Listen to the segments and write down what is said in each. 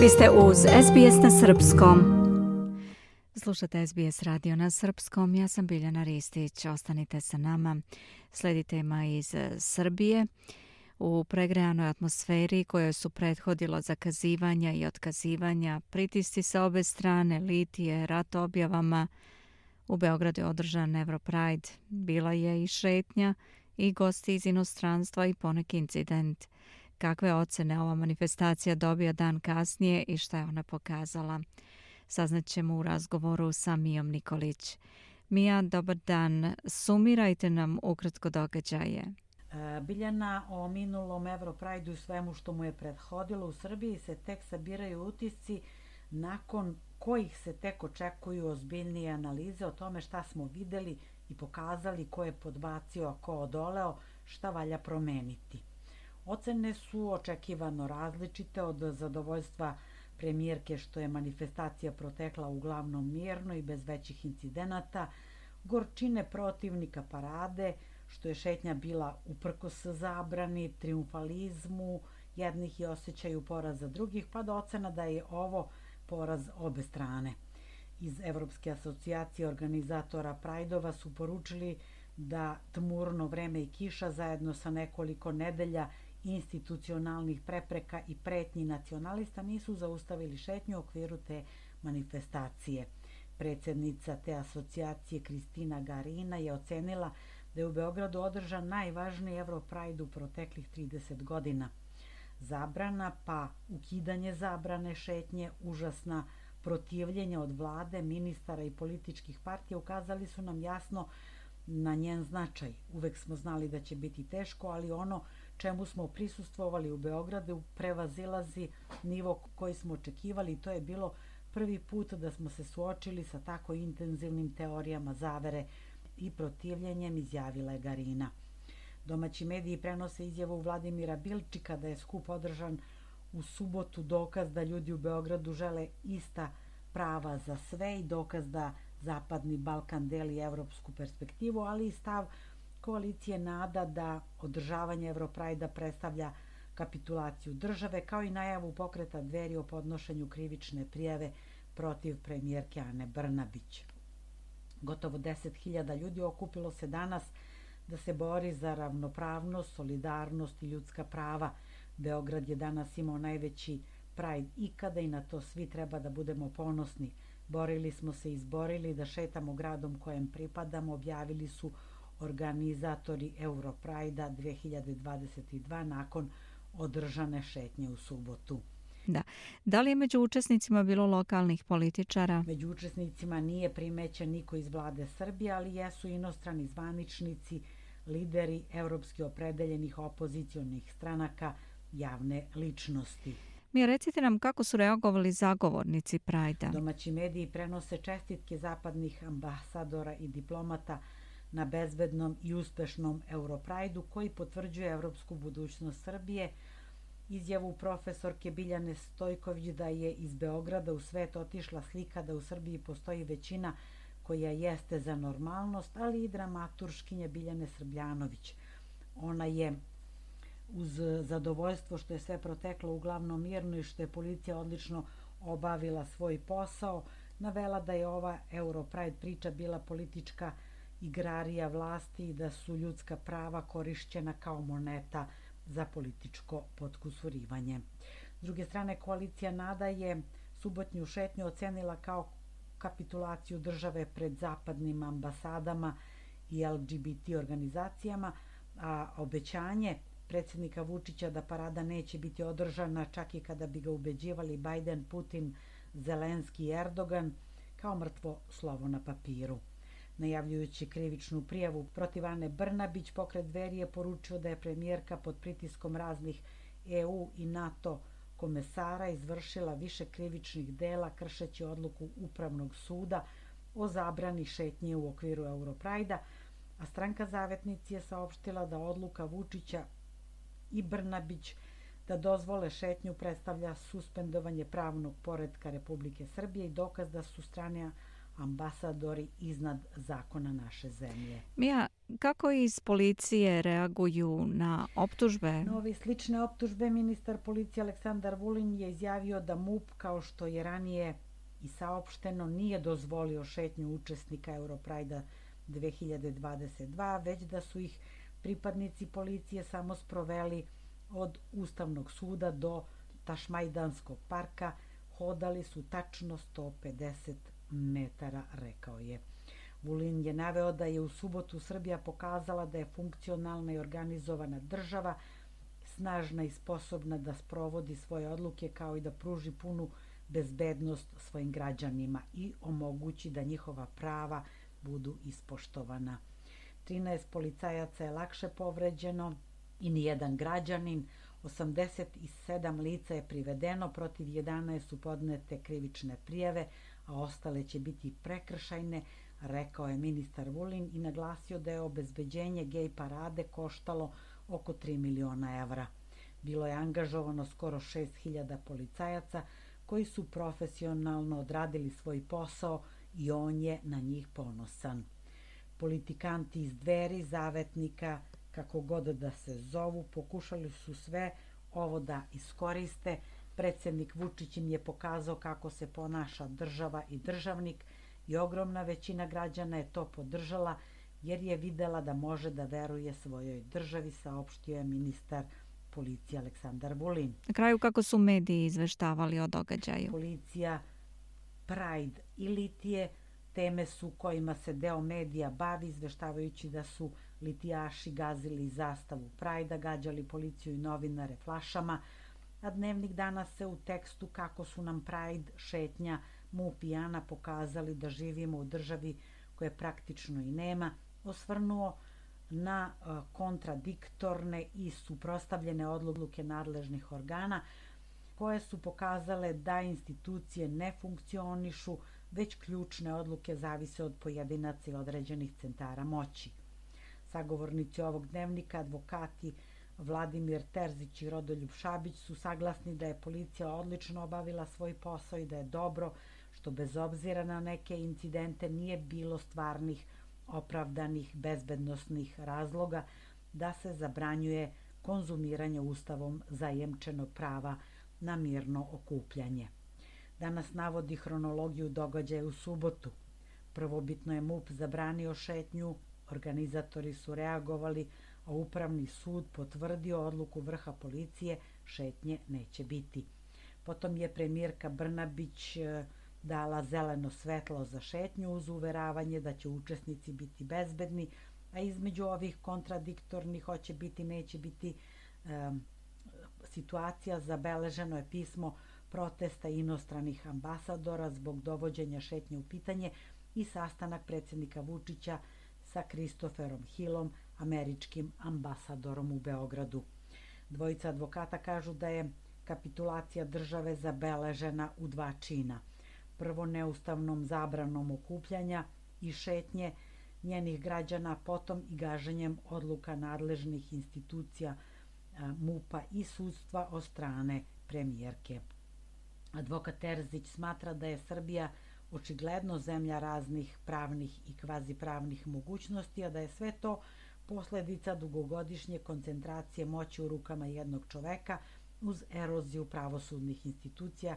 Vi ste uz SBS na Srpskom. Slušate SBS radio na Srpskom. Ja sam Biljana Ristić. Ostanite sa nama. Sledi tema iz e, Srbije. U pregrejanoj atmosferi koje su prethodilo zakazivanja i otkazivanja, pritisci sa obe strane, litije, rat objavama, u Beogradu je održan Europride. Bila je i šetnja i gosti iz inostranstva i poneki incident – kakve ocene ova manifestacija dobija dan kasnije i šta je ona pokazala. Saznaćemo u razgovoru sa Mijom Nikolić. Mija, dobar dan. Sumirajte nam ukratko događaje. E, Biljana o minulom Europrajdu i svemu što mu je prethodilo u Srbiji se tek sabiraju utisci nakon kojih se tek očekuju ozbiljnije analize o tome šta smo videli i pokazali ko je podbacio, a ko odoleo, šta valja promeniti. Ocene su očekivano različite od zadovoljstva premijerke što je manifestacija protekla uglavnom mirno i bez većih incidenata, gorčine protivnika parade, što je šetnja bila uprkos zabrani, triumfalizmu, jednih i osjećaju poraza drugih, pa do ocena da je ovo poraz obe strane. Iz Evropske asocijacije organizatora Prajdova su poručili da tmurno vreme i kiša zajedno sa nekoliko nedelja institucionalnih prepreka i pretnji nacionalista nisu zaustavili šetnju u okviru te manifestacije. Predsjednica te asocijacije Kristina Garina je ocenila da je u Beogradu održan najvažniji Europride u proteklih 30 godina. Zabrana pa ukidanje zabrane šetnje, užasna protivljenja od vlade, ministara i političkih partija ukazali su nam jasno na njen značaj. Uvek smo znali da će biti teško, ali ono čemu smo prisustvovali u Beogradu prevazilazi nivo koji smo očekivali i to je bilo prvi put da smo se suočili sa tako intenzivnim teorijama zavere i protivljenjem izjavila je Garina. Domaći mediji prenose izjavu Vladimira Bilčika da je skup održan u subotu dokaz da ljudi u Beogradu žele ista prava za sve i dokaz da Zapadni Balkan deli evropsku perspektivu, ali i stav koalicije nada da održavanje Evroprajda predstavlja kapitulaciju države, kao i najavu pokreta dveri o podnošenju krivične prijave protiv premijerke Ane Brnabić. Gotovo 10.000 ljudi okupilo se danas da se bori za ravnopravnost, solidarnost i ljudska prava. Beograd je danas imao najveći Pride ikada i na to svi treba da budemo ponosni. Borili smo se i izborili da šetamo gradom kojem pripadamo, objavili su organizatori Europrajda 2022 nakon održane šetnje u subotu. Da. Da li je među učesnicima bilo lokalnih političara? Među učesnicima nije primećen niko iz vlade Srbije, ali jesu inostrani zvaničnici, lideri evropski opredeljenih opozicionih stranaka, javne ličnosti. Mi recite nam kako su reagovali zagovornici Prajda. Domaći mediji prenose čestitke zapadnih ambasadora i diplomata na bezbednom i uspešnom Europrajdu koji potvrđuje evropsku budućnost Srbije, izjavu profesorke Biljane Stojković da je iz Beograda u svet otišla slika da u Srbiji postoji većina koja jeste za normalnost, ali i dramaturškinje Biljane Srbljanović. Ona je uz zadovoljstvo što je sve proteklo uglavnom mirno i što je policija odlično obavila svoj posao, navela da je ova Europride priča bila politička igrarija vlasti i da su ljudska prava korišćena kao moneta za političko potkusurivanje. S druge strane, koalicija NADA je subotnju šetnju ocenila kao kapitulaciju države pred zapadnim ambasadama i LGBT organizacijama, a obećanje predsjednika Vučića da parada neće biti održana čak i kada bi ga ubeđivali Biden, Putin, Zelenski i Erdogan kao mrtvo slovo na papiru. Najavljujući krivičnu prijavu protiv Ane Brnabić, pokret dveri je poručio da je premijerka pod pritiskom raznih EU i NATO komesara izvršila više krivičnih dela kršeći odluku Upravnog suda o zabrani šetnje u okviru Europrajda, a stranka Zavetnici je saopštila da odluka Vučića i Brnabić da dozvole šetnju predstavlja suspendovanje pravnog poredka Republike Srbije i dokaz da su strane ambasadori iznad zakona naše zemlje. Mija, Kako iz policije reaguju na optužbe? Novi slične optužbe ministar policije Aleksandar Vulin je izjavio da MUP, kao što je ranije i saopšteno, nije dozvolio šetnju učesnika Europrajda 2022, već da su ih pripadnici policije samo sproveli od Ustavnog suda do Tašmajdanskog parka, hodali su tačno 150 metara, rekao je. Vulin je naveo da je u subotu Srbija pokazala da je funkcionalna i organizovana država, snažna i sposobna da sprovodi svoje odluke kao i da pruži punu bezbednost svojim građanima i omogući da njihova prava budu ispoštovana. 13 policajaca je lakše povređeno i nijedan građanin, 87 lica je privedeno, protiv 11 su podnete krivične prijeve, a ostale će biti prekršajne, rekao je ministar Vulin i naglasio da je obezbeđenje gej parade koštalo oko 3 miliona evra. Bilo je angažovano skoro 6000 policajaca koji su profesionalno odradili svoj posao i on je na njih ponosan. Politikanti iz dveri, zavetnika, kako god da se zovu, pokušali su sve ovo da iskoriste. Predsednik Vučić im je pokazao kako se ponaša država i državnik i ogromna većina građana je to podržala jer je videla da može da veruje svojoj državi, saopštio je ministar policije Aleksandar Vulin. Na kraju kako su mediji izveštavali o događaju? Policija, Pride i Litije teme su kojima se deo medija bavi, izveštavajući da su litijaši gazili zastavu Prajda, gađali policiju i novinare flašama, a dnevnik danas se u tekstu kako su nam Pride šetnja MUP i Ana pokazali da živimo u državi koje praktično i nema, osvrnuo na e, kontradiktorne i suprostavljene odluke nadležnih organa koje su pokazale da institucije ne funkcionišu, već ključne odluke zavise od pojedinaca i određenih centara moći. Sagovornici ovog dnevnika, advokati Vladimir Terzić i Rodoljub Šabić su saglasni da je policija odlično obavila svoj posao i da je dobro što bez obzira na neke incidente nije bilo stvarnih opravdanih bezbednostnih razloga da se zabranjuje konzumiranje ustavom zajemčenog prava na mirno okupljanje. Danas navodi hronologiju događaja u subotu. Prvobitno je MUP zabranio šetnju, organizatori su reagovali, a upravni sud potvrdio odluku vrha policije, šetnje neće biti. Potom je premijerka Brnabić e, dala zeleno svetlo za šetnju uz uveravanje da će učesnici biti bezbedni, a između ovih kontradiktornih hoće biti, neće biti e, situacija, zabeleženo je pismo protesta inostranih ambasadora zbog dovođenja šetnje u pitanje i sastanak predsjednika Vučića sa Kristoferom Hillom, američkim ambasadorom u Beogradu. Dvojica advokata kažu da je kapitulacija države zabeležena u dva čina – prvo neustavnom zabranom okupljanja i šetnje njenih građana, potom i gaženjem odluka nadležnih institucija MUPA i sudstva o strane premijerke. Advokat Terzić smatra da je Srbija očigledno zemlja raznih pravnih i kvazipravnih mogućnosti, a da je sve to posledica dugogodišnje koncentracije moći u rukama jednog čoveka uz eroziju pravosudnih institucija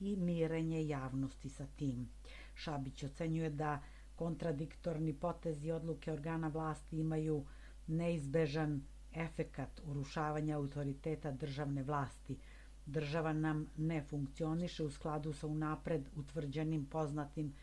i mirenje javnosti sa tim. Šabić ocenjuje da kontradiktorni potezi odluke organa vlasti imaju neizbežan efekat urušavanja autoriteta državne vlasti. Država nam ne funkcioniše u skladu sa unapred utvrđenim poznatim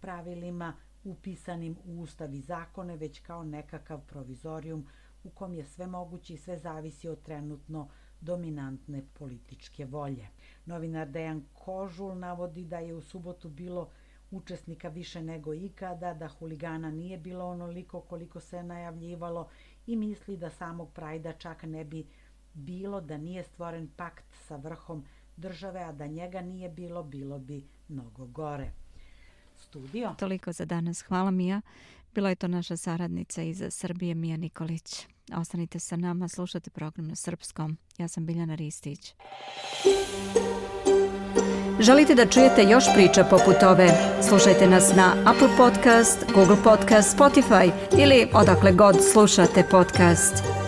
pravilima upisanim u ustav i zakone, već kao nekakav provizorijum u kom je sve moguće i sve zavisi od trenutno dominantne političke volje. Novinar Dejan Kožul navodi da je u subotu bilo učesnika više nego ikada, da huligana nije bilo onoliko koliko se najavljivalo i misli da samog Prajda čak ne bi bilo da nije stvoren pakt sa vrhom države, a da njega nije bilo, bilo bi mnogo gore. Studio. Toliko za danas. Hvala Mija. Bila je to naša saradnica iz Srbije, Mija Nikolić. Ostanite sa nama, slušate program na srpskom. Ja sam Biljana Ristić. Želite da čujete još priča poput ove? Slušajte nas na Apple Podcast, Google Podcast, Spotify ili odakle god slušate podcast.